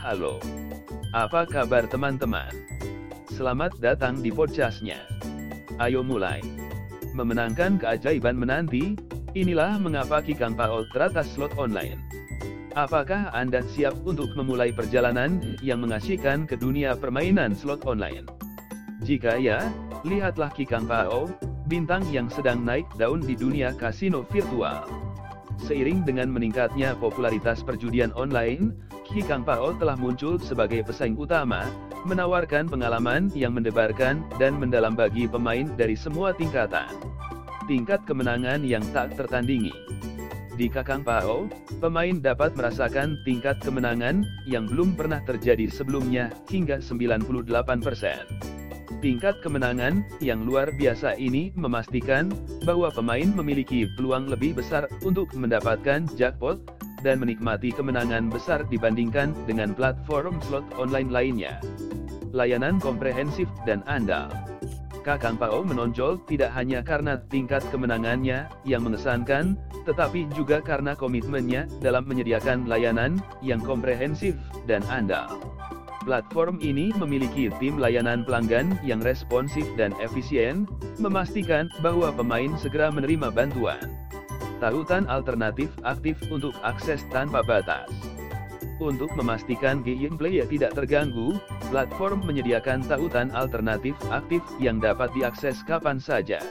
Halo. Apa kabar teman-teman? Selamat datang di podcastnya. Ayo mulai. Memenangkan keajaiban menanti, inilah mengapa Kikang Paul teratas slot online. Apakah Anda siap untuk memulai perjalanan yang mengasihkan ke dunia permainan slot online? Jika ya, lihatlah Kikang Pao, bintang yang sedang naik daun di dunia kasino virtual. Seiring dengan meningkatnya popularitas perjudian online, Kikang Pao telah muncul sebagai pesaing utama, menawarkan pengalaman yang mendebarkan dan mendalam bagi pemain dari semua tingkatan. Tingkat kemenangan yang tak tertandingi. Di Kakang Pao, pemain dapat merasakan tingkat kemenangan yang belum pernah terjadi sebelumnya hingga 98%. Tingkat kemenangan yang luar biasa ini memastikan bahwa pemain memiliki peluang lebih besar untuk mendapatkan jackpot dan menikmati kemenangan besar dibandingkan dengan platform slot online lainnya. Layanan komprehensif dan andal. Kakang Pao menonjol tidak hanya karena tingkat kemenangannya yang mengesankan, tetapi juga karena komitmennya dalam menyediakan layanan yang komprehensif dan andal. Platform ini memiliki tim layanan pelanggan yang responsif dan efisien, memastikan bahwa pemain segera menerima bantuan. Tautan alternatif aktif untuk akses tanpa batas. Untuk memastikan gameplay tidak terganggu, platform menyediakan tautan alternatif aktif yang dapat diakses kapan saja.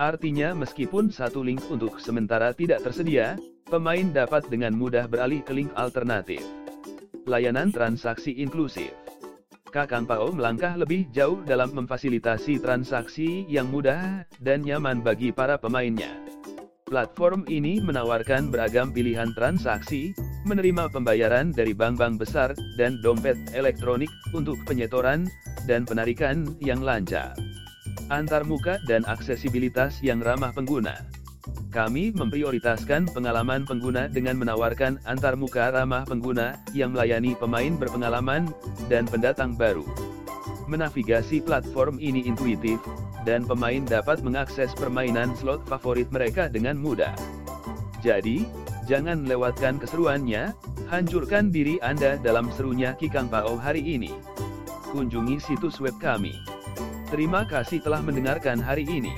Artinya meskipun satu link untuk sementara tidak tersedia, pemain dapat dengan mudah beralih ke link alternatif. Layanan transaksi inklusif. Kakang Pao melangkah lebih jauh dalam memfasilitasi transaksi yang mudah dan nyaman bagi para pemainnya. Platform ini menawarkan beragam pilihan transaksi, menerima pembayaran dari bank-bank besar, dan dompet elektronik, untuk penyetoran, dan penarikan yang lancar. Antarmuka dan aksesibilitas yang ramah pengguna. Kami memprioritaskan pengalaman pengguna dengan menawarkan antarmuka ramah pengguna, yang melayani pemain berpengalaman, dan pendatang baru. Menavigasi platform ini intuitif, dan pemain dapat mengakses permainan slot favorit mereka dengan mudah. Jadi, Jangan lewatkan keseruannya, hancurkan diri Anda dalam serunya Kikang Pao hari ini. Kunjungi situs web kami. Terima kasih telah mendengarkan hari ini.